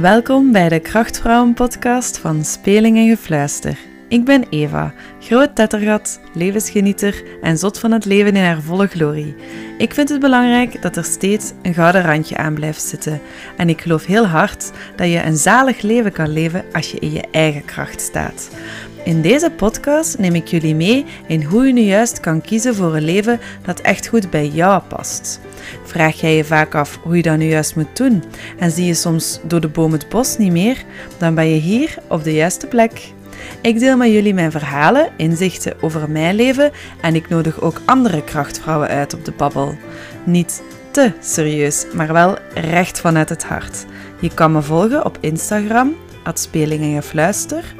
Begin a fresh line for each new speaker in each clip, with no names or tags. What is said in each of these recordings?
Welkom bij de Krachtvrouwen podcast van Speling en Gefluister. Ik ben Eva, groot tettergat, levensgenieter en zot van het leven in haar volle glorie. Ik vind het belangrijk dat er steeds een gouden randje aan blijft zitten. En ik geloof heel hard dat je een zalig leven kan leven als je in je eigen kracht staat. In deze podcast neem ik jullie mee in hoe je nu juist kan kiezen voor een leven dat echt goed bij jou past. Vraag jij je vaak af hoe je dat nu juist moet doen en zie je soms door de boom het bos niet meer, dan ben je hier op de juiste plek. Ik deel met jullie mijn verhalen, inzichten over mijn leven en ik nodig ook andere krachtvrouwen uit op de babbel. Niet te serieus, maar wel recht vanuit het hart. Je kan me volgen op Instagram, Speling en Gefluister.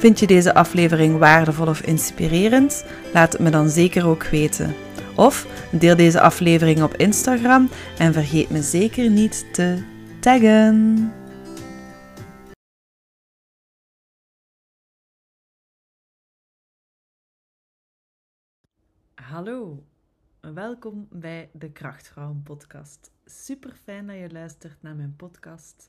Vind je deze aflevering waardevol of inspirerend? Laat het me dan zeker ook weten. Of deel deze aflevering op Instagram en vergeet me zeker niet te taggen. Hallo, welkom bij de Krachtvrouwen podcast. Super fijn dat je luistert naar mijn podcast.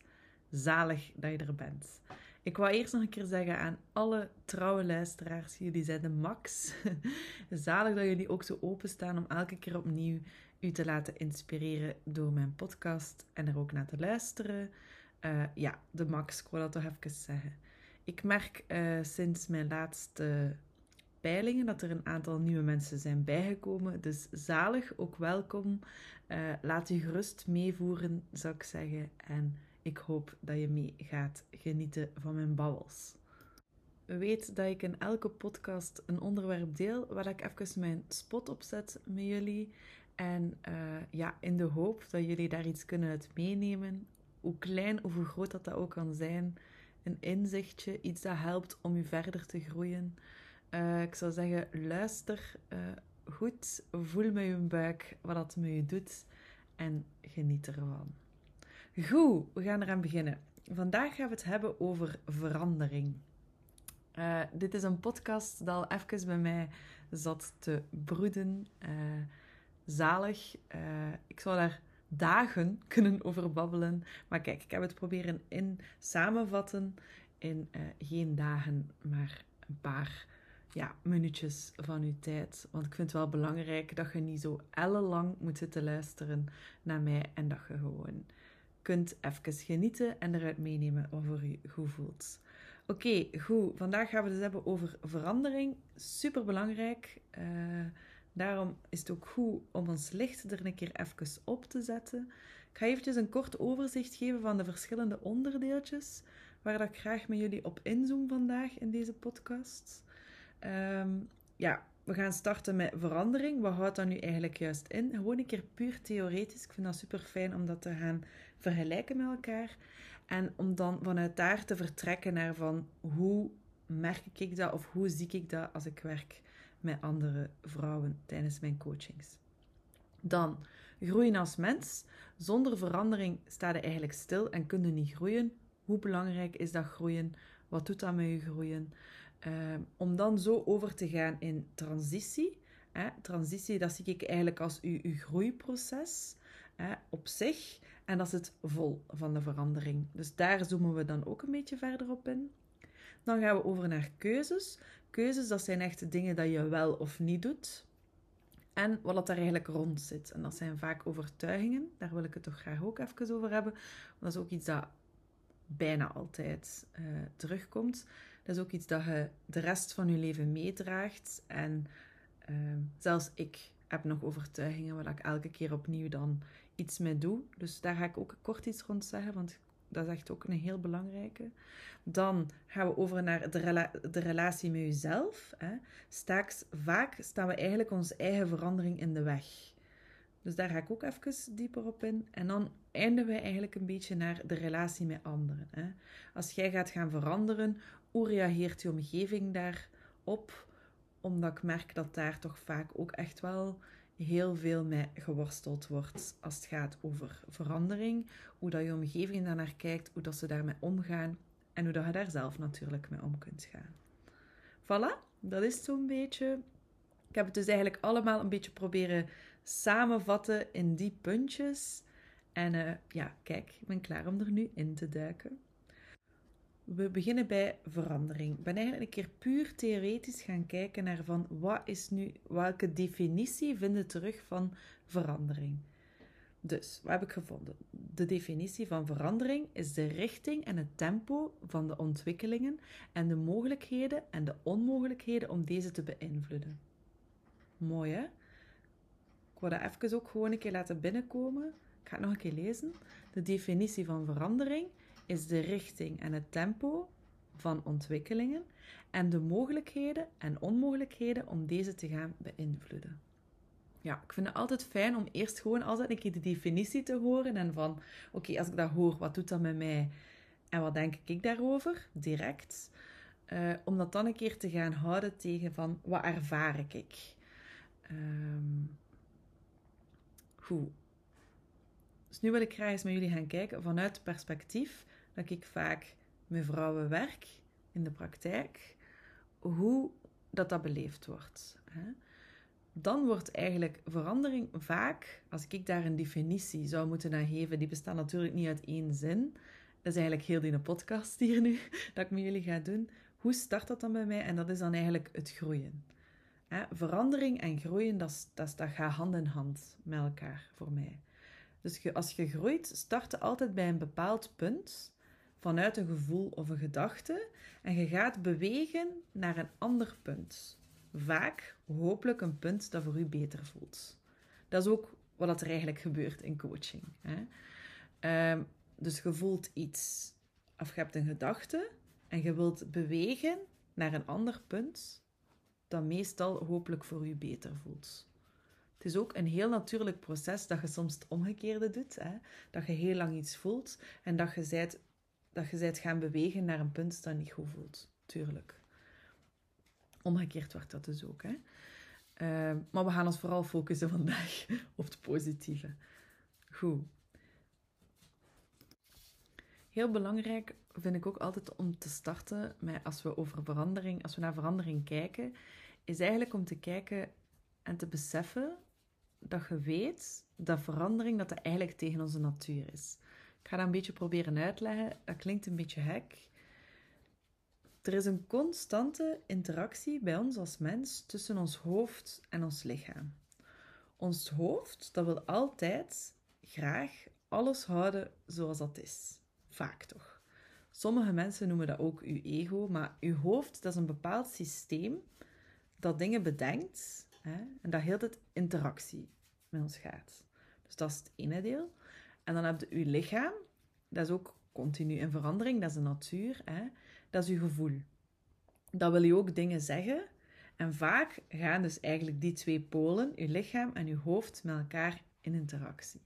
Zalig dat je er bent. Ik wou eerst nog een keer zeggen aan alle trouwe luisteraars, jullie zijn de max. Zalig dat jullie ook zo openstaan om elke keer opnieuw u te laten inspireren door mijn podcast en er ook naar te luisteren. Uh, ja, de max, ik wil dat toch even zeggen. Ik merk uh, sinds mijn laatste peilingen dat er een aantal nieuwe mensen zijn bijgekomen. Dus zalig, ook welkom. Uh, laat u gerust meevoeren, zou ik zeggen. En ik hoop dat je mee gaat genieten van mijn babbels. Weet dat ik in elke podcast een onderwerp deel waar ik even mijn spot op zet met jullie. En uh, ja, in de hoop dat jullie daar iets kunnen uit meenemen. Hoe klein of hoe groot dat, dat ook kan zijn. Een inzichtje, iets dat helpt om je verder te groeien. Uh, ik zou zeggen, luister uh, goed, voel met je buik wat dat met je doet en geniet ervan. Goed, we gaan eraan beginnen. Vandaag gaan we het hebben over verandering. Uh, dit is een podcast dat al even bij mij zat te broeden. Uh, zalig. Uh, ik zou daar dagen kunnen over babbelen. Maar kijk, ik heb het proberen in samenvatten in geen dagen, maar een paar ja, minuutjes van uw tijd. Want ik vind het wel belangrijk dat je niet zo ellenlang moet zitten luisteren naar mij en dat je gewoon kunt even genieten en eruit meenemen wat voor je goed voelt. Oké, goed. Vandaag gaan we het dus hebben over verandering. Super belangrijk. Uh, daarom is het ook goed om ons licht er een keer even op te zetten. Ik ga eventjes een kort overzicht geven van de verschillende onderdeeltjes waar dat ik graag met jullie op inzoom vandaag in deze podcast. Um, ja, we gaan starten met verandering. Wat houdt dat nu eigenlijk juist in? Gewoon een keer puur theoretisch. Ik vind dat super fijn om dat te gaan vergelijken met elkaar. En om dan vanuit daar te vertrekken naar van hoe merk ik dat of hoe zie ik dat als ik werk met andere vrouwen tijdens mijn coachings. Dan groeien als mens. Zonder verandering sta je eigenlijk stil en kun je niet groeien. Hoe belangrijk is dat groeien? Wat doet dat met je groeien? Uh, om dan zo over te gaan in transitie. Hè? Transitie, dat zie ik eigenlijk als uw, uw groeiproces hè, op zich. En dat is het vol van de verandering. Dus daar zoomen we dan ook een beetje verder op in. Dan gaan we over naar keuzes. Keuzes, dat zijn echt dingen dat je wel of niet doet. En wat dat daar eigenlijk rond zit. En dat zijn vaak overtuigingen. Daar wil ik het toch graag ook even over hebben. Want dat is ook iets dat bijna altijd uh, terugkomt. Dat is ook iets dat je de rest van je leven meedraagt. En uh, zelfs ik heb nog overtuigingen waar ik elke keer opnieuw dan iets mee doe. Dus daar ga ik ook kort iets rond zeggen, want dat is echt ook een heel belangrijke. Dan gaan we over naar de, de relatie met jezelf. Hè. Vaak staan we eigenlijk onze eigen verandering in de weg. Dus daar ga ik ook even dieper op in. En dan eindigen we eigenlijk een beetje naar de relatie met anderen. Hè. Als jij gaat gaan veranderen, hoe reageert je omgeving daarop? Omdat ik merk dat daar toch vaak ook echt wel heel veel mee geworsteld wordt als het gaat over verandering. Hoe dat je omgeving daarnaar kijkt, hoe dat ze daarmee omgaan en hoe dat je daar zelf natuurlijk mee om kunt gaan. Voilà, dat is zo'n beetje. Ik heb het dus eigenlijk allemaal een beetje proberen samenvatten in die puntjes. En uh, ja, kijk, ik ben klaar om er nu in te duiken. We beginnen bij verandering. Ik ben eigenlijk een keer puur theoretisch gaan kijken naar van wat is nu, welke definitie vinden terug van verandering. Dus, wat heb ik gevonden? De definitie van verandering is de richting en het tempo van de ontwikkelingen en de mogelijkheden en de onmogelijkheden om deze te beïnvloeden. Mooi hè? Ik wil dat even ook gewoon een keer laten binnenkomen. Ik ga het nog een keer lezen. De definitie van verandering is de richting en het tempo van ontwikkelingen en de mogelijkheden en onmogelijkheden om deze te gaan beïnvloeden. Ja, ik vind het altijd fijn om eerst gewoon altijd een keer de definitie te horen en van, oké, als ik dat hoor, wat doet dat met mij en wat denk ik daarover, direct. Uh, om dat dan een keer te gaan houden tegen van, wat ervaar ik? Um, goed. Dus nu wil ik graag eens met jullie gaan kijken vanuit perspectief dat ik vaak met vrouwen werk in de praktijk, hoe dat dat beleefd wordt. Dan wordt eigenlijk verandering vaak, als ik daar een definitie zou moeten aan geven, die bestaat natuurlijk niet uit één zin. Dat is eigenlijk heel die podcast hier nu, dat ik met jullie ga doen. Hoe start dat dan bij mij? En dat is dan eigenlijk het groeien. Verandering en groeien, dat, dat, gaat hand in hand met elkaar voor mij. Dus als je groeit, start altijd bij een bepaald punt vanuit een gevoel of een gedachte en je gaat bewegen naar een ander punt. Vaak, hopelijk, een punt dat voor u beter voelt. Dat is ook wat er eigenlijk gebeurt in coaching. Hè? Ehm, dus je voelt iets, of je hebt een gedachte en je wilt bewegen naar een ander punt dat meestal hopelijk voor u beter voelt. Het is ook een heel natuurlijk proces dat je soms het omgekeerde doet. Hè? Dat je heel lang iets voelt en dat je zijt dat je bent gaan bewegen naar een punt dat niet goed voelt. Tuurlijk. Omgekeerd wordt dat dus ook. Hè? Uh, maar we gaan ons vooral focussen vandaag op het positieve. Goed. Heel belangrijk vind ik ook altijd om te starten met als we over verandering, als we naar verandering kijken, is eigenlijk om te kijken en te beseffen dat je weet dat verandering dat, dat eigenlijk tegen onze natuur is. Ik ga dat een beetje proberen uitleggen. Dat klinkt een beetje hek. Er is een constante interactie bij ons als mens tussen ons hoofd en ons lichaam. Ons hoofd, dat wil altijd graag alles houden zoals dat is. Vaak toch. Sommige mensen noemen dat ook uw ego, maar uw hoofd, dat is een bepaald systeem dat dingen bedenkt hè, en dat heel het interactie met ons gaat. Dus dat is het ene deel. En dan heb je je lichaam, dat is ook continu in verandering, dat is de natuur, hè? dat is je gevoel. Dat wil je ook dingen zeggen. En vaak gaan dus eigenlijk die twee polen, je lichaam en je hoofd, met elkaar in interactie.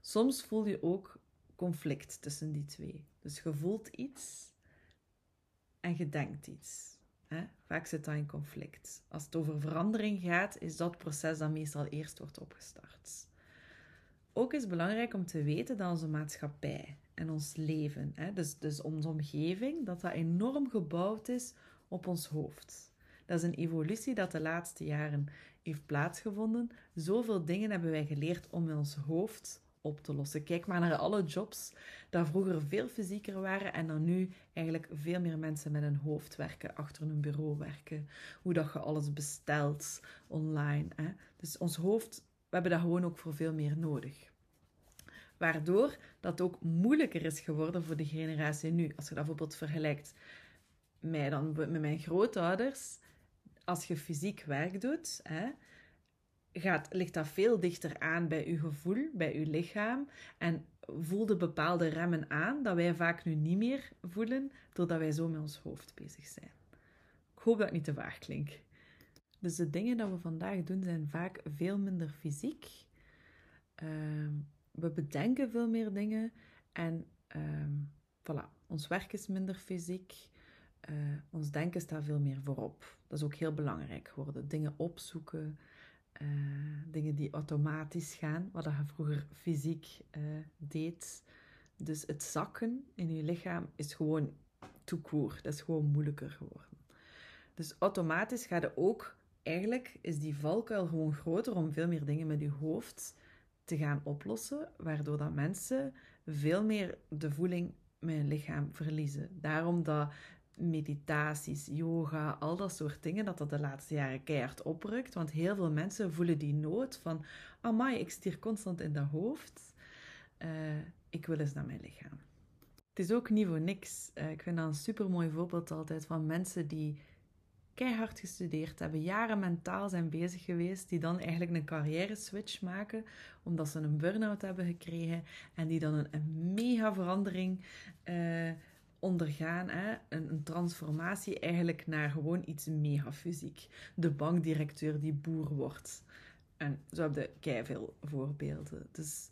Soms voel je ook conflict tussen die twee. Dus je voelt iets en je denkt iets. Hè? Vaak zit dat in conflict. Als het over verandering gaat, is dat proces dat meestal eerst wordt opgestart. Ook is belangrijk om te weten dat onze maatschappij en ons leven, hè, dus, dus onze omgeving, dat dat enorm gebouwd is op ons hoofd. Dat is een evolutie dat de laatste jaren heeft plaatsgevonden. Zoveel dingen hebben wij geleerd om in ons hoofd op te lossen. Kijk maar naar alle jobs die vroeger veel fysieker waren en dan nu eigenlijk veel meer mensen met een hoofd werken, achter een bureau werken. Hoe dat je alles bestelt online. Hè. Dus ons hoofd we hebben dat gewoon ook voor veel meer nodig. Waardoor dat ook moeilijker is geworden voor de generatie nu. Als je dat bijvoorbeeld vergelijkt met, dan, met mijn grootouders. Als je fysiek werk doet, hè, gaat, ligt dat veel dichter aan bij je gevoel, bij je lichaam. En voelde bepaalde remmen aan dat wij vaak nu niet meer voelen, doordat wij zo met ons hoofd bezig zijn. Ik hoop dat het niet te vaag klinkt. Dus de dingen dat we vandaag doen zijn vaak veel minder fysiek. Ehm, we bedenken veel meer dingen en uh, voilà, ons werk is minder fysiek. Uh, ons denken staat veel meer voorop. Dat is ook heel belangrijk geworden. Dingen opzoeken, uh, dingen die automatisch gaan, wat je vroeger fysiek uh, deed. Dus het zakken in je lichaam is gewoon toekoer. Dat is gewoon moeilijker geworden. Dus automatisch ga je ook eigenlijk is die valkuil gewoon groter om veel meer dingen met je hoofd te gaan oplossen, waardoor dat mensen veel meer de voeling met hun lichaam verliezen. Daarom dat meditaties, yoga, al dat soort dingen, dat dat de laatste jaren keihard oprukt. Want heel veel mensen voelen die nood van, amai, ik stier constant in dat hoofd. Uh, ik wil eens naar mijn lichaam. Het is ook niet voor niks. Uh, ik vind dat een super mooi voorbeeld altijd van mensen die keihard gestudeerd hebben, jaren mentaal zijn bezig geweest, die dan eigenlijk een carrière switch maken, omdat ze een burn-out hebben gekregen en die dan een, mega verandering uh, ondergaan, hè? Een, een, transformatie eigenlijk naar gewoon iets mega fysiek. De bankdirecteur die boer wordt. En zo heb je kei veel voorbeelden. Dus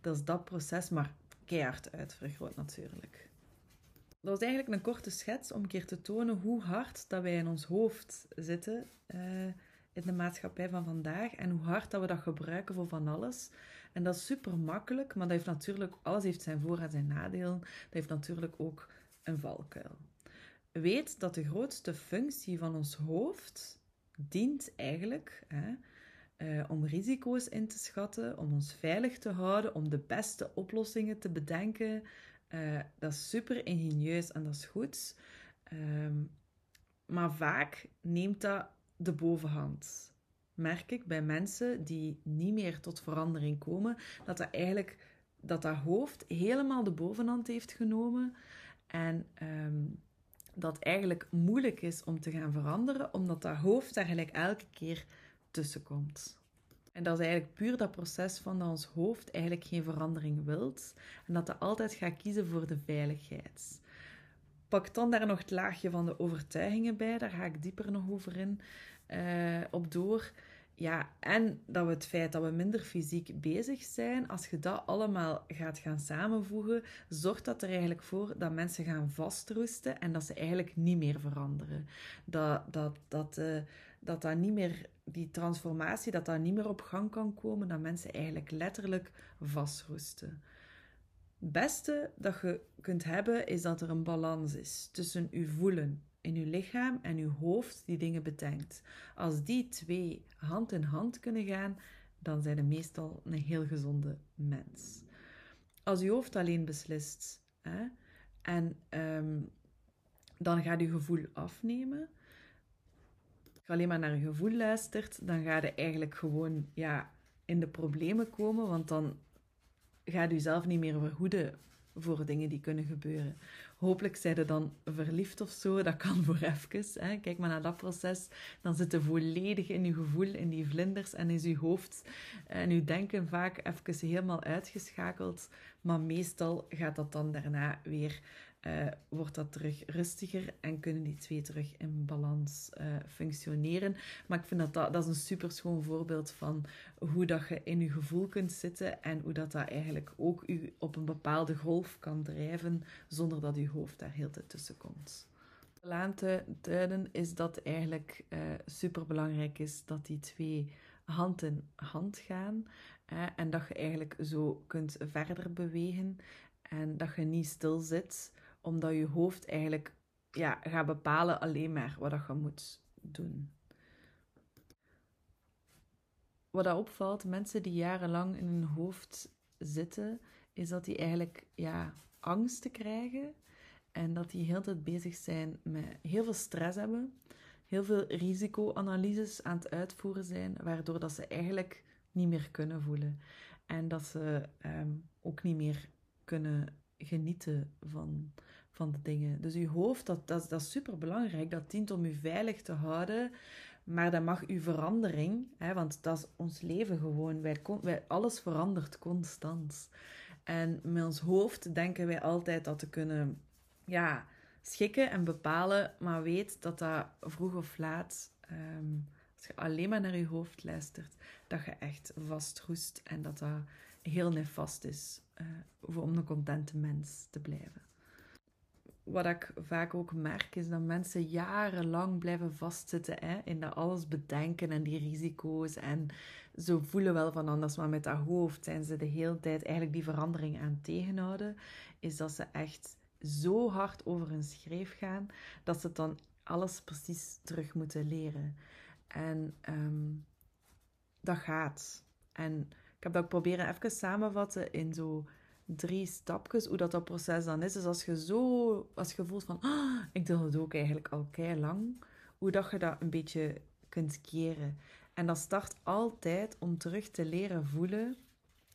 dat is dat proces, maar keihard uitvergroot natuurlijk. Dat was eigenlijk een korte schets om een keer te tonen hoe hard dat wij in ons hoofd zitten uh, in de maatschappij van vandaag en hoe hard dat we dat gebruiken voor van alles. En dat is super makkelijk, maar dat heeft natuurlijk, alles heeft zijn voor- en zijn nadelen. Dat heeft natuurlijk ook een valkuil. Weet dat de grootste functie van ons hoofd dient eigenlijk hè, uh, om risico's in te schatten, om ons veilig te houden, om de beste oplossingen te bedenken. Uh, dat is super ingenieus en dat is goed. Um, maar vaak neemt dat de bovenhand. Merk ik bij mensen die niet meer tot verandering komen, dat dat eigenlijk dat dat hoofd helemaal de bovenhand heeft genomen en um, dat eigenlijk moeilijk is om te gaan veranderen, omdat dat hoofd daar eigenlijk elke keer tussenkomt. En dat is eigenlijk puur dat proces van dat ons hoofd eigenlijk geen verandering wilt en dat dat altijd gaat kiezen voor de veiligheid. Pak dan daar nog het laagje van de overtuigingen bij, daar ga ik dieper nog over in uh, op door. Ja, en dat we het feit dat we minder fysiek bezig zijn, als je dat allemaal gaat gaan samenvoegen, zorgt dat er eigenlijk voor dat mensen gaan vastroesten en dat ze eigenlijk niet meer veranderen. Dat dat, dat, uh, dat, dat niet meer, die transformatie, dat dat niet meer op gang kan komen, dat mensen eigenlijk letterlijk vastroesten. Het beste dat je kunt hebben, is dat er een balans is tussen je voelen in je lichaam en je hoofd die dingen bedenkt. Als die twee hand in hand kunnen gaan, dan zijn je meestal een heel gezonde mens. Als je hoofd alleen beslist hè, en um, dan gaat je gevoel afnemen, je alleen maar naar je gevoel luistert, dan ga je eigenlijk gewoon ja, in de problemen komen, want dan gaat je zelf niet meer vergoeden voor dingen die kunnen gebeuren. Hopelijk zijn je dan verliefd of zo, dat kan voor even. Hè. Kijk maar naar dat proces, dan zit je volledig in je gevoel, in die vlinders en is je hoofd en je denken vaak even helemaal uitgeschakeld. Maar meestal gaat dat dan daarna weer uh, wordt dat terug rustiger en kunnen die twee terug in balans uh, functioneren. Maar ik vind dat, dat is een super schoon voorbeeld van hoe dat je in je gevoel kunt zitten en hoe dat, dat eigenlijk ook u op een bepaalde golf kan drijven zonder dat je hoofd daar heel tijd tussen komt. Aan te duiden is dat eigenlijk uh, super belangrijk is dat die twee hand in hand gaan en dat je eigenlijk zo kunt verder bewegen en dat je niet stil zit omdat je hoofd eigenlijk ja, gaat bepalen alleen maar wat je moet doen. Wat dat opvalt, mensen die jarenlang in hun hoofd zitten, is dat die eigenlijk ja, angsten krijgen en dat die heel tijd bezig zijn met heel veel stress hebben, heel veel risicoanalyses aan het uitvoeren zijn, waardoor dat ze eigenlijk niet meer kunnen voelen en dat ze um, ook niet meer kunnen genieten van van de dingen. Dus uw hoofd, dat, dat, dat is super belangrijk. Dat dient om u veilig te houden. Maar dat mag uw verandering, hè, want dat is ons leven gewoon. Wij, wij, alles verandert constant. En met ons hoofd denken wij altijd dat te kunnen ja, schikken en bepalen. Maar weet dat dat vroeg of laat, um, als je alleen maar naar je hoofd luistert, dat je echt vastroest en dat dat heel nefast is uh, om een contente mens te blijven wat ik vaak ook merk, is dat mensen jarenlang blijven vastzitten hè, in dat alles bedenken en die risico's. En ze voelen wel van anders, maar met dat hoofd zijn ze de hele tijd eigenlijk die verandering aan tegenhouden. Is dat ze echt zo hard over hun schreef gaan, dat ze dan alles precies terug moeten leren. En um, dat gaat. En ik heb dat proberen even samenvatten in zo drie stapjes, hoe dat, dat proces dan is. Dus als je zo, als je voelt van, ah, ik doe het ook eigenlijk al kei lang, hoe dat je dat een beetje kunt keren. En dat start altijd om terug te leren voelen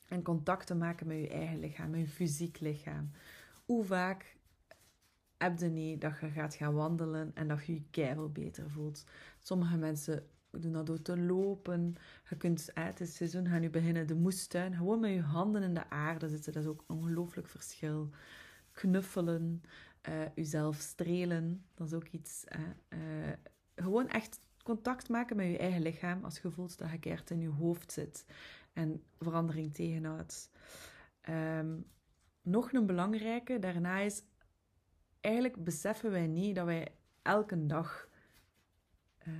en contact te maken met je eigen lichaam, met je fysiek lichaam. Hoe vaak heb je niet dat je gaat gaan wandelen en dat je je keihard beter voelt? Sommige mensen doen dat door te lopen. Je kunt uit het seizoen gaan nu beginnen de moestuin. Gewoon met je handen in de aarde zitten. Dat is ook een ongelooflijk verschil. Knuffelen, uh, jezelf strelen. Dat is ook iets. Uh, gewoon echt contact maken met je eigen lichaam als je voelt dat je keert in je hoofd zit en verandering tegenhoudt. Um, nog een belangrijke daarna is, eigenlijk beseffen wij niet dat wij elke dag uh,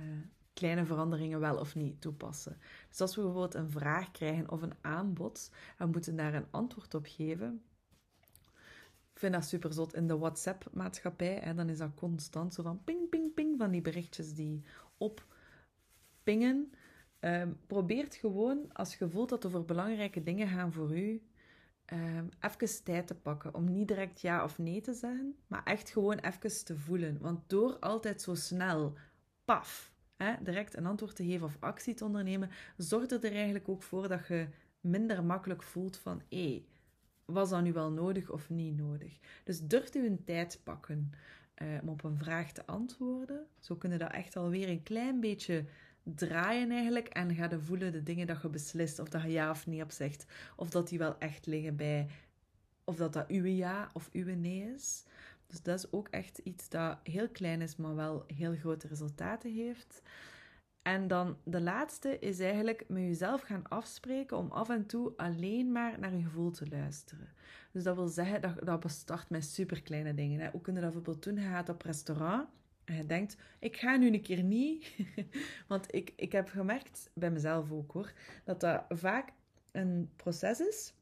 kleine veranderingen wel of niet toepassen. Dus als we bijvoorbeeld een vraag krijgen of een aanbod en moeten daar een antwoord op geven, ik vind dat super zot in de WhatsApp-maatschappij. Dan is dat constant zo van ping, ping, ping van die berichtjes die oppingen. Um, probeert gewoon, als je voelt dat er voor belangrijke dingen gaan voor u, um, even tijd te pakken. Om niet direct ja of nee te zeggen, maar echt gewoon even te voelen. Want door altijd zo snel, paf, direct een antwoord te geven of actie te ondernemen, zorgt er eigenlijk ook voor dat je minder makkelijk voelt van hé, was dat nu wel nodig of niet nodig? Dus durft u een tijd pakken uh, om op een vraag te antwoorden. Zo kunnen dat echt alweer een klein beetje draaien eigenlijk en ga je voelen de dingen dat je beslist of dat je ja of nee op zegt of dat die wel echt liggen bij of dat dat uw ja of uw nee is. Dus dat is ook echt iets dat heel klein is, maar wel heel grote resultaten heeft. En dan de laatste is eigenlijk met jezelf gaan afspreken om af en toe alleen maar naar je gevoel te luisteren. Dus dat wil zeggen, dat, dat bestart met superkleine dingen. Hè. Hoe kun je dat bijvoorbeeld doen? Je gaat op restaurant en je denkt, ik ga nu een keer niet. Want ik, ik heb gemerkt, bij mezelf ook hoor, dat dat vaak een proces is.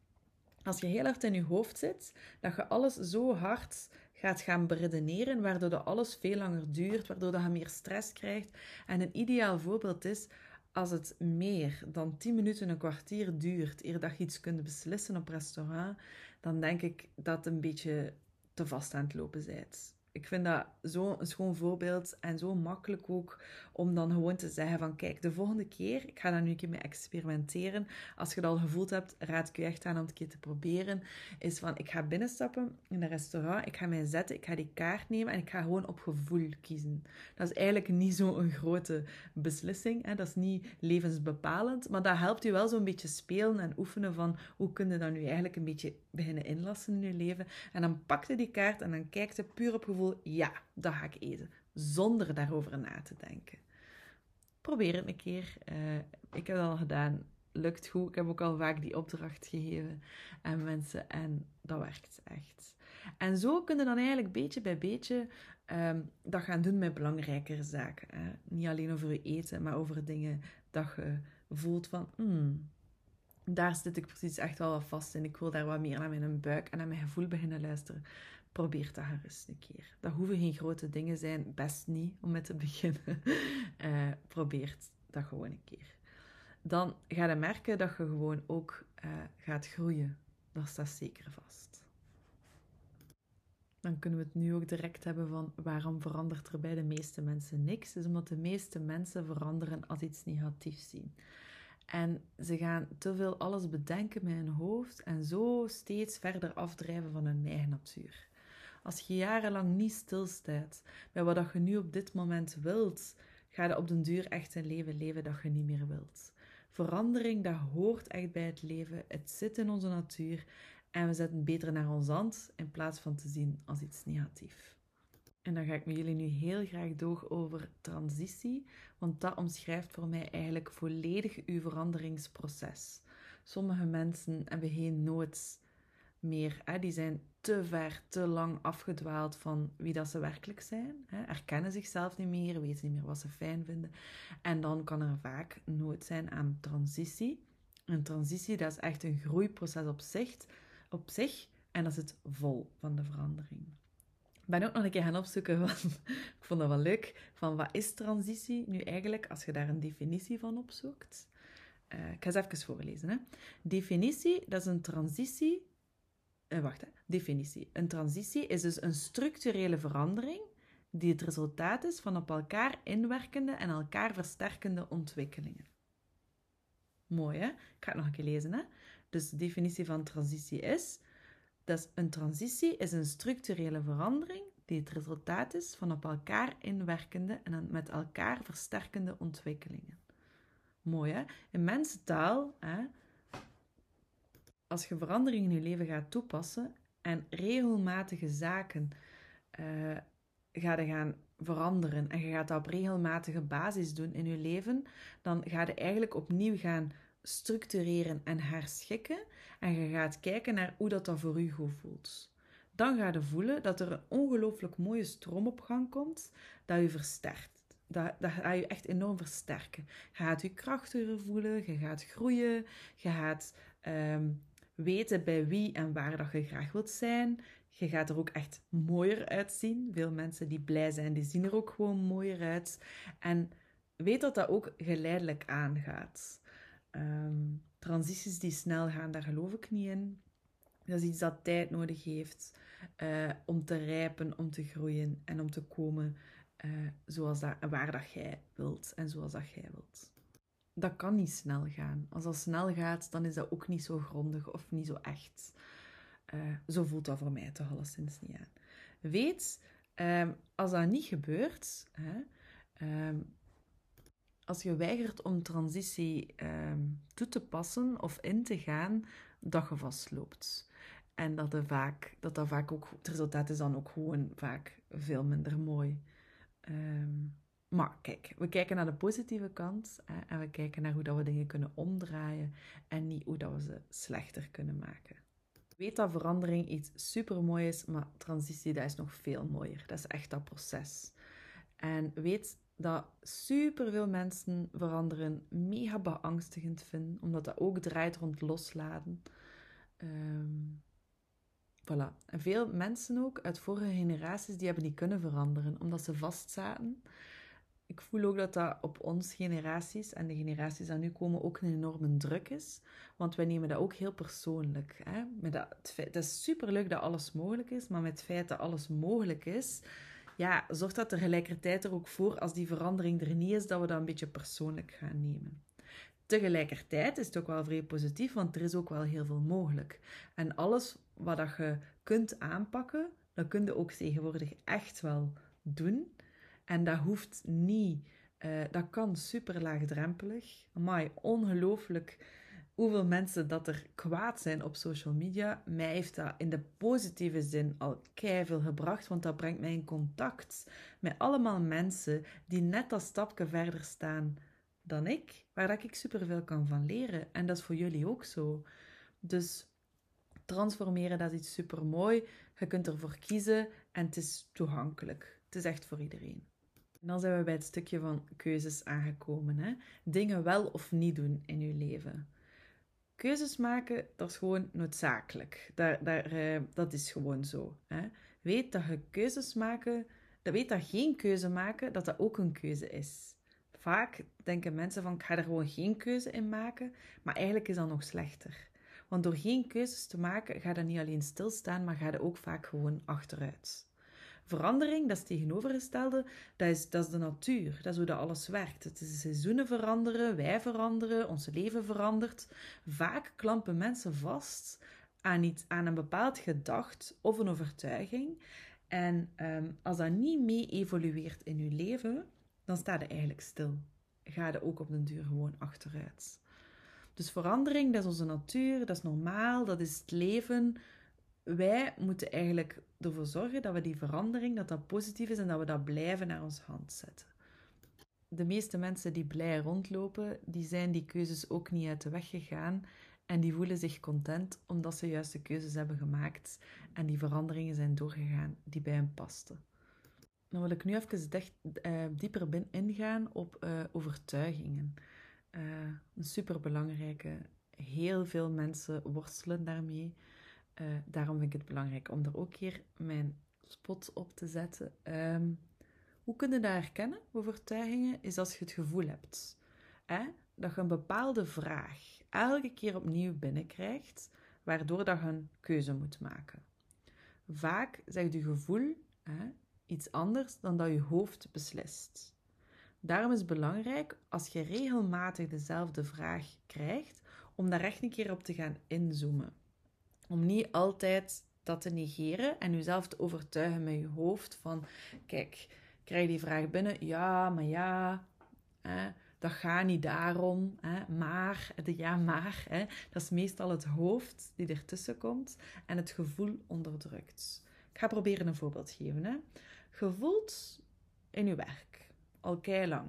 Als je heel hard in je hoofd zit, dat je alles zo hard gaat gaan beredeneren, waardoor dat alles veel langer duurt, waardoor dat je meer stress krijgt. En een ideaal voorbeeld is als het meer dan 10 minuten, een kwartier duurt eer dat je iets kunt beslissen op restaurant, dan denk ik dat een beetje te vast aan het lopen bent ik vind dat zo'n schoon voorbeeld en zo makkelijk ook om dan gewoon te zeggen van kijk, de volgende keer, ik ga daar nu een keer mee experimenteren. Als je dat al gevoeld hebt, raad ik je echt aan om het een keer te proberen. Is van ik ga binnenstappen in een restaurant, ik ga mij zetten, ik ga die kaart nemen en ik ga gewoon op gevoel kiezen. Dat is eigenlijk niet zo'n grote beslissing, hè? dat is niet levensbepalend, maar dat helpt je wel zo'n beetje spelen en oefenen van hoe kun je dat nu eigenlijk een beetje beginnen inlassen in je leven. En dan pak je die kaart en dan kijkt je puur op gevoel, ja, dat ga ik eten. Zonder daarover na te denken. Probeer het een keer. Uh, ik heb het al gedaan. Lukt goed. Ik heb ook al vaak die opdracht gegeven aan mensen. En dat werkt echt. En zo kun je dan eigenlijk beetje bij beetje um, dat gaan doen met belangrijkere zaken. Hè? Niet alleen over je eten, maar over dingen dat je voelt van... Hmm, daar zit ik precies echt wel wat vast in. Ik wil daar wat meer naar mijn buik en naar mijn gevoel beginnen luisteren. Probeer dat gerust een keer. Dat hoeven geen grote dingen zijn, best niet om met te beginnen. Uh, probeer dat gewoon een keer. Dan ga je merken dat je gewoon ook uh, gaat groeien. Dat staat zeker vast. Dan kunnen we het nu ook direct hebben van waarom verandert er bij de meeste mensen niks. Dus omdat de meeste mensen veranderen als iets negatiefs zien. En ze gaan te veel alles bedenken met hun hoofd en zo steeds verder afdrijven van hun eigen natuur. Als je jarenlang niet stilstaat bij wat je nu op dit moment wilt, ga je op den duur echt een leven leven dat je niet meer wilt. Verandering, dat hoort echt bij het leven. Het zit in onze natuur en we zetten beter naar ons hand in plaats van te zien als iets negatiefs. En dan ga ik met jullie nu heel graag door over transitie, want dat omschrijft voor mij eigenlijk volledig uw veranderingsproces. Sommige mensen hebben geen nood meer, hè? die zijn te ver, te lang afgedwaald van wie dat ze werkelijk zijn, hè? erkennen zichzelf niet meer, weten niet meer wat ze fijn vinden. En dan kan er vaak nood zijn aan transitie. Een transitie, dat is echt een groeiproces op zich, op zich en dat zit vol van de verandering ben ook nog een keer gaan opzoeken, van, ik vond dat wel leuk, van wat is transitie nu eigenlijk, als je daar een definitie van opzoekt. Uh, ik ga eens even voorlezen. Hè. Definitie, dat is een transitie. Uh, wacht, hè. definitie. Een transitie is dus een structurele verandering die het resultaat is van op elkaar inwerkende en elkaar versterkende ontwikkelingen. Mooi, hè? Ik ga het nog een keer lezen, hè. Dus de definitie van transitie is... Dat een transitie is een structurele verandering die het resultaat is van op elkaar inwerkende en met elkaar versterkende ontwikkelingen. Mooi hè? In mensentaal, hè, als je verandering in je leven gaat toepassen en regelmatige zaken uh, gaat gaan veranderen en je gaat dat op regelmatige basis doen in je leven, dan ga je eigenlijk opnieuw gaan structureren en herschikken en je gaat kijken naar hoe dat, dat voor je goed voelt. Dan ga je voelen dat er een ongelooflijk mooie stroom op gang komt dat je versterkt dat, dat gaat je echt enorm versterken. Je gaat je krachtiger voelen, je gaat groeien, je gaat ehm, weten bij wie en waar dat je graag wilt zijn. Je gaat er ook echt mooier uitzien. Veel mensen die blij zijn, die zien er ook gewoon mooier uit. En weet dat dat ook geleidelijk aangaat. Um, transities die snel gaan, daar geloof ik niet in. Dat is iets dat tijd nodig heeft uh, om te rijpen, om te groeien en om te komen uh, zoals dat, waar dat jij wilt en zoals dat jij wilt. Dat kan niet snel gaan. Als dat snel gaat, dan is dat ook niet zo grondig of niet zo echt. Uh, zo voelt dat voor mij toch alleszins niet aan. Weet, um, als dat niet gebeurt, hè, um, als je weigert om transitie um, toe te passen of in te gaan, dat je vastloopt. En dat, vaak, dat dat vaak ook, het resultaat is dan ook gewoon vaak veel minder mooi. Um, maar kijk, we kijken naar de positieve kant hè, en we kijken naar hoe dat we dingen kunnen omdraaien en niet hoe dat we ze slechter kunnen maken. Weet dat verandering iets super mooi is, maar transitie dat is nog veel mooier. Dat is echt dat proces. En weet dat superveel mensen veranderen mega beangstigend vinden, omdat dat ook draait rond loslaten. Um, Voilà. En veel mensen ook uit vorige generaties, die hebben niet kunnen veranderen, omdat ze vastzaten. Ik voel ook dat dat op ons generaties en de generaties die nu komen ook een enorme druk is. Want wij nemen dat ook heel persoonlijk. Hè? Met dat, het, is superleuk dat alles mogelijk is, maar met het feit dat alles mogelijk is, ja, zorgt dat tegelijkertijd er ook voor, als die verandering er niet is, dat we dat een beetje persoonlijk gaan nemen. Tegelijkertijd is het ook wel vrij positief, want er is ook wel heel veel mogelijk. En alles wat je kunt aanpakken, dat kun je ook tegenwoordig echt wel doen. En dat hoeft niet, uh, dat kan super laagdrempelig. Amai, ongelooflijk hoeveel mensen dat er kwaad zijn op social media. Mij heeft dat in de positieve zin al veel gebracht, want dat brengt mij in contact met allemaal mensen die net dat stapje verder staan dan ik, waar dat ik superveel kan van leren. En dat is voor jullie ook zo. Dus transformeren, dat is iets super mooi. Je kunt ervoor kiezen en het is toegankelijk. Het is echt voor iedereen. Dan zijn we bij het stukje van keuzes aangekomen. Hè? Dingen wel of niet doen in je leven. Keuzes maken, dat is gewoon noodzakelijk. Daar, daar, eh, dat is gewoon zo. Hè? Weet dat je keuzes maken, dat weet dat geen keuze maken, dat dat ook een keuze is. Vaak denken mensen van, ik ga er gewoon geen keuze in maken, maar eigenlijk is dat nog slechter. Want door geen keuzes te maken, ga je niet alleen stilstaan, maar ga je ook vaak gewoon achteruit. Verandering, dat is tegenovergestelde, dat is, dat is de natuur. Dat is hoe dat alles werkt. Het is de seizoenen veranderen, wij veranderen, ons leven verandert. Vaak klampen mensen vast aan, iets, aan een bepaald gedacht of een overtuiging. En um, als dat niet mee evolueert in je leven, dan sta je eigenlijk stil. Ga je ook op den duur gewoon achteruit. Dus verandering, dat is onze natuur, dat is normaal, dat is het leven. Wij moeten eigenlijk ervoor zorgen dat we die verandering, dat dat positief is en dat we dat blijven naar onze hand zetten. De meeste mensen die blij rondlopen, die zijn die keuzes ook niet uit de weg gegaan en die voelen zich content omdat ze juist de keuzes hebben gemaakt en die veranderingen zijn doorgegaan die bij hen pasten. Dan wil ik nu even dicht, uh, dieper ingaan op uh, overtuigingen. Uh, een superbelangrijke. Heel veel mensen worstelen daarmee. Uh, daarom vind ik het belangrijk om er ook hier mijn spot op te zetten. Um, hoe kun je dat herkennen, overtuigingen? Is als je het gevoel hebt. Hè? dat je een bepaalde vraag elke keer opnieuw binnenkrijgt, waardoor dat je een keuze moet maken. Vaak zegt je gevoel hè, iets anders dan dat je hoofd beslist. Daarom is het belangrijk als je regelmatig dezelfde vraag krijgt, om daar echt een keer op te gaan inzoomen. Om niet altijd dat te negeren en jezelf te overtuigen met je hoofd van, kijk, krijg je die vraag binnen, ja, maar ja, hè, dat gaat niet daarom, hè, maar, de ja, maar, hè, dat is meestal het hoofd die ertussen komt en het gevoel onderdrukt. Ik ga proberen een voorbeeld te geven. Hè. Gevoeld in je werk, al kei lang.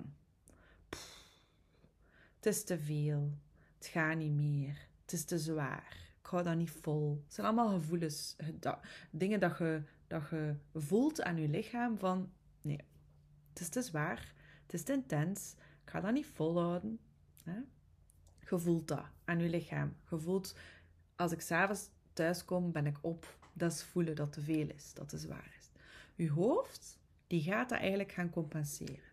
het is te veel, het gaat niet meer, het is te zwaar, hou dat niet vol. Het zijn allemaal gevoelens, dingen dat je, dat je voelt aan je lichaam van, nee, het is te zwaar, het is te intens, ik ga dat niet volhouden. Hè? Je voelt dat aan je lichaam. Je voelt, als ik s'avonds thuis kom, ben ik op. Dat is voelen dat te veel is, dat te zwaar is. Je hoofd, die gaat dat eigenlijk gaan compenseren.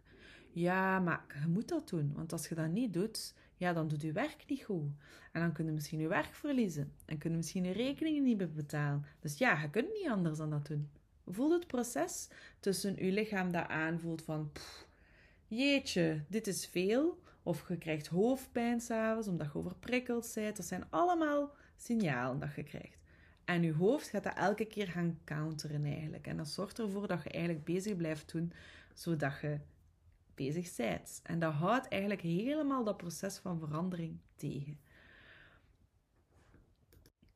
Ja, maar je moet dat doen, want als je dat niet doet, ja, dan doet je werk niet goed. En dan kun je misschien je werk verliezen. En kun je misschien je rekeningen niet meer betalen. Dus ja, je kunt niet anders dan dat doen. Voel het proces tussen je lichaam dat aanvoelt van... jeetje, dit is veel. Of je krijgt hoofdpijn s'avonds omdat je overprikkeld bent. Dat zijn allemaal signalen dat je krijgt. En je hoofd gaat dat elke keer gaan counteren eigenlijk. En dat zorgt ervoor dat je eigenlijk bezig blijft doen, zodat je bezig bent. En dat houdt eigenlijk helemaal dat proces van verandering tegen.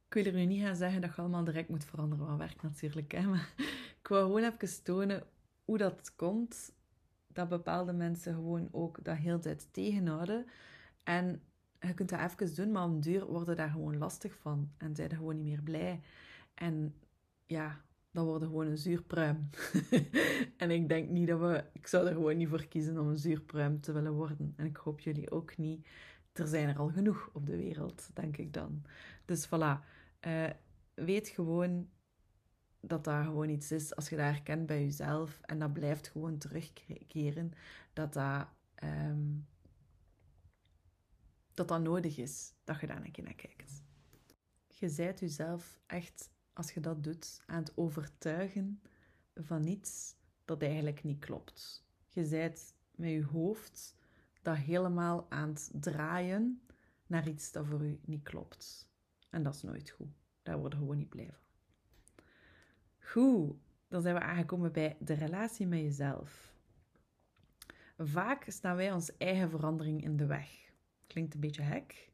Ik wil er nu niet gaan zeggen dat je allemaal direct moet veranderen, wat werkt natuurlijk. Hè? Maar ik wil gewoon even tonen hoe dat komt dat bepaalde mensen gewoon ook dat heel tijd tegenhouden. En je kunt dat even doen, maar om duur worden daar gewoon lastig van. En zijn gewoon niet meer blij. En ja, dan worden gewoon een zuurpruim. en ik denk niet dat we... Ik zou er gewoon niet voor kiezen om een zuurpruim te willen worden. En ik hoop jullie ook niet. Er zijn er al genoeg op de wereld, denk ik dan. Dus voilà. Uh, weet gewoon dat dat gewoon iets is, als je dat herkent bij jezelf en dat blijft gewoon terugkeren, dat dat, um, dat, dat nodig is, dat je daar een keer naar kijkt. Je zijt jezelf echt, als je dat doet, aan het overtuigen van iets dat eigenlijk niet klopt. Je zijt met je hoofd dat helemaal aan het draaien naar iets dat voor u niet klopt. En dat is nooit goed. Daar worden gewoon niet blij van. Goed, dan zijn we aangekomen bij de relatie met jezelf. Vaak staan wij ons eigen verandering in de weg. Klinkt een beetje hek.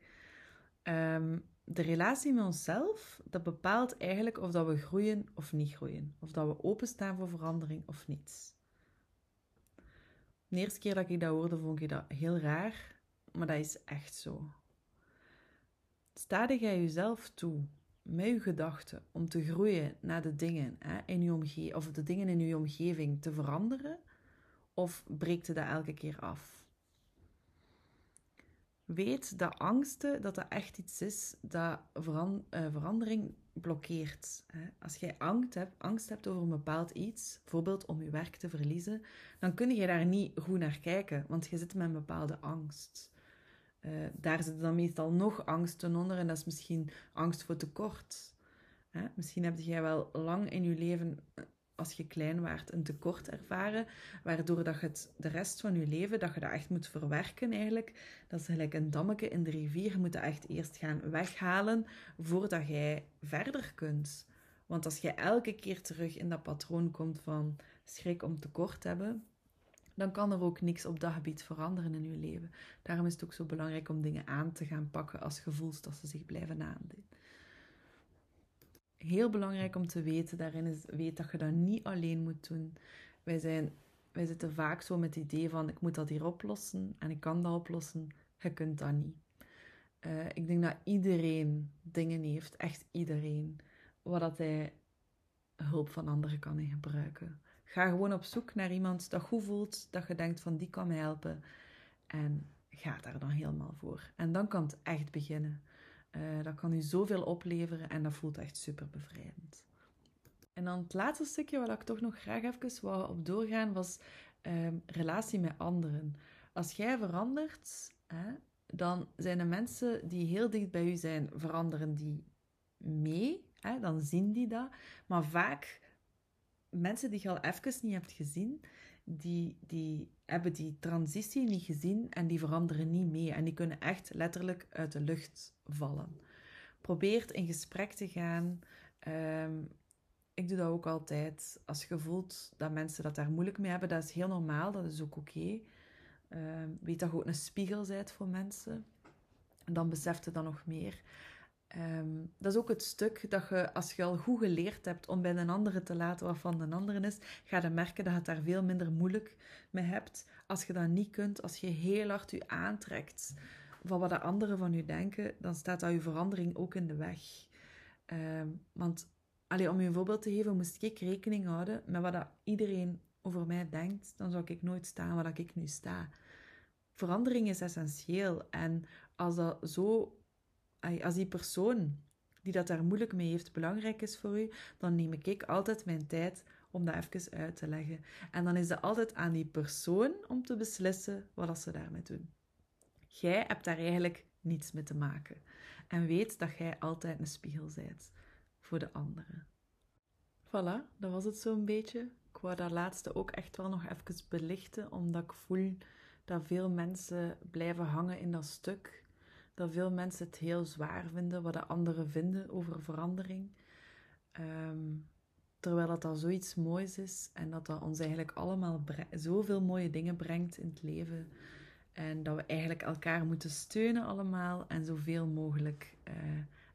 Um, de relatie met onszelf, dat bepaalt eigenlijk of dat we groeien of niet groeien. Of dat we openstaan voor verandering of niet. De eerste keer dat ik dat hoorde, vond ik dat heel raar. Maar dat is echt zo. Sta jij jezelf toe met je gedachten om te groeien naar de dingen hè, in je omgeving, of de dingen in je omgeving te veranderen, of breekt je dat elke keer af? Weet dat angsten, dat dat echt iets is dat uh, verandering blokkeert. Als jij angst hebt, angst hebt over een bepaald iets, bijvoorbeeld om je werk te verliezen, dan kun je daar niet goed naar kijken, want je zit met een bepaalde angst. Uh, daar zitten dan meestal nog angsten onder en dat is misschien angst voor tekort. Misschien heb jij wel lang in je leven, eh, als je klein waart, een tekort ervaren, waardoor dat je het de rest van je leven, dat je dat echt moet verwerken eigenlijk. Dat is gelijk een dammetje in de rivier. Je moet dat echt eerst gaan weghalen voordat jij verder kunt. Want als je elke keer terug in dat patroon komt van schrik om tekort te hebben, dan kan er ook niks op dat gebied veranderen in je leven. Daarom is het ook zo belangrijk om dingen aan te gaan pakken als gevoels dat ze zich blijven aandoen. Heel belangrijk om te weten daarin is, weet dat je dat niet alleen moet doen. Wij, zijn, wij zitten vaak zo met het idee van, ik moet dat hier oplossen en ik kan dat oplossen. Je kunt dat niet. Uh, ik denk dat iedereen dingen heeft, echt iedereen, waar dat hij hulp van anderen kan in gebruiken. Ga gewoon op zoek naar iemand dat goed voelt, dat je denkt van die kan mij helpen. En ga daar dan helemaal voor. En dan kan het echt beginnen. Uh, dat kan u zoveel opleveren en dat voelt echt super bevrijdend. En dan het laatste stukje waar ik toch nog graag even wou op doorgaan was uh, relatie met anderen. Als jij verandert, hè, dan zijn de mensen die heel dicht bij u zijn, veranderen die mee. Hè? Dan zien die dat. Maar vaak, mensen die je al even niet hebt gezien, die, die hebben die transitie niet gezien en die veranderen niet mee. En die kunnen echt letterlijk uit de lucht vallen. Probeer in gesprek te gaan. Ehm, ik doe dat ook altijd. Als je voelt dat mensen dat daar moeilijk mee hebben, dat is heel normaal, dat is ook oké. Ehm, weet dat je ook een spiegel bent voor mensen. Dan beseft je dat nog meer. Ehm, dat is ook het stuk dat je, als je al goed geleerd hebt om bij een andere te laten wat van een andere is, ga je merken dat je het daar veel minder moeilijk mee hebt. Als je dat niet kunt, als je heel hard je aantrekt van wat de anderen van je denken, dan staat dat je verandering ook in de weg. Ehm, want allee, om je een voorbeeld te geven, moest ik rekening houden met wat dat iedereen over mij denkt, dan zou ik nooit staan waar ik nu sta. Verandering is essentieel. En als dat zo, als die persoon die dat daar moeilijk mee heeft belangrijk is voor u, dan neem ik altijd mijn tijd om dat even uit te leggen. En dan is het altijd aan die persoon om te beslissen wat ze daarmee doen. Jij hebt daar eigenlijk niets mee te maken. En weet dat jij altijd een spiegel bent voor de anderen. Voilà, dat was het zo'n beetje. Ik wou dat laatste ook echt wel nog even belichten, omdat ik voel dat veel mensen blijven hangen in dat stuk. Dat veel mensen het heel zwaar vinden wat de anderen vinden over verandering. Ehm, terwijl dat al zoiets moois is en dat dat ons eigenlijk allemaal zoveel mooie dingen brengt in het leven. En dat we eigenlijk elkaar moeten steunen allemaal en zoveel mogelijk uh,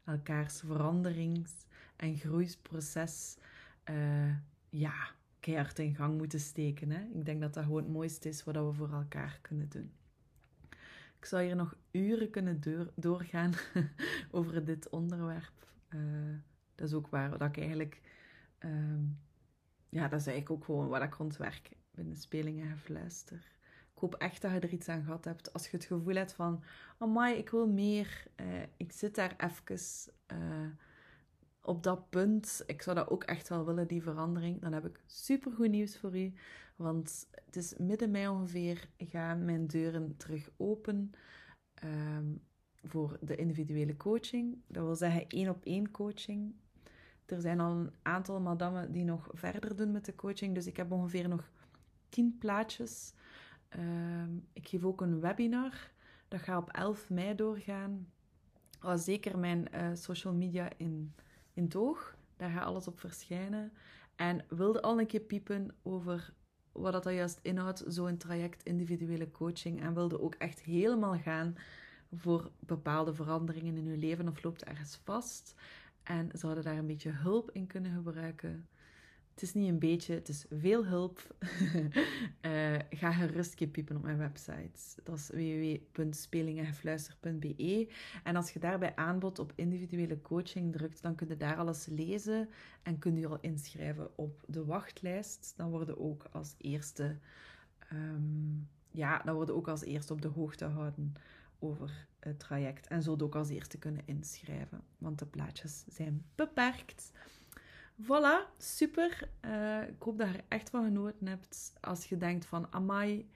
elkaars veranderings- en groeisproces uh, ja, keihard in gang moeten steken. Hè? Ik denk dat dat gewoon het mooiste is wat we voor elkaar kunnen doen. Ik zou hier nog uren kunnen doorgaan over dit onderwerp. Uh, dat is ook waar dat ik eigenlijk... Uh, ja, dat is eigenlijk ook gewoon wat ik rondwerk binnen Spelingen en Fluister. Ik hoop echt dat je er iets aan gehad hebt. Als je het gevoel hebt van... Amai, ik wil meer. Uh, ik zit daar even op dat punt, ik zou dat ook echt wel willen, die verandering, dan heb ik supergoed nieuws voor u. Want het is midden mei ongeveer, gaan mijn deuren terug open um, voor de individuele coaching. Dat wil zeggen één op één coaching. Er zijn al een aantal madammen die nog verder doen met de coaching, dus ik heb ongeveer nog tien plaatjes. Um, ik geef ook een webinar, dat gaat op 11 mei doorgaan. Al zeker mijn uh, social media in in toog. Daar gaat alles op verschijnen. En wilde al een keer piepen over wat dat juist inhoudt, zo'n traject individuele coaching. En wilde ook echt helemaal gaan voor bepaalde veranderingen in uw leven of loopt ergens vast. En zouden daar een beetje hulp in kunnen gebruiken. Het is niet een beetje, het is veel hulp. uh, ga gerust piepen op mijn website. Dat is www.spelingenfluister.be. En als je daarbij aanbod op individuele coaching drukt, dan kun je daar alles lezen en kun je al inschrijven op de wachtlijst. Dan worden ook als eerste, um, ja, dan worden ook als eerste op de hoogte gehouden over het traject. En zult ook als eerste kunnen inschrijven, want de plaatjes zijn beperkt. Voilà, super. Uh, ik hoop dat je er echt van genoten hebt. Als je denkt van, amai,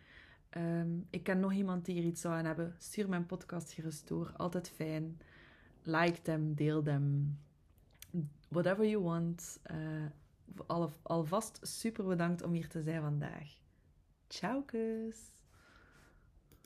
um, ik ken nog iemand die er iets zou aan hebben, stuur mijn podcast gerust door. Altijd fijn. Like them, deel them. Whatever you want. Al, alvast super bedankt om hier te zijn vandaag. Ciao, kus.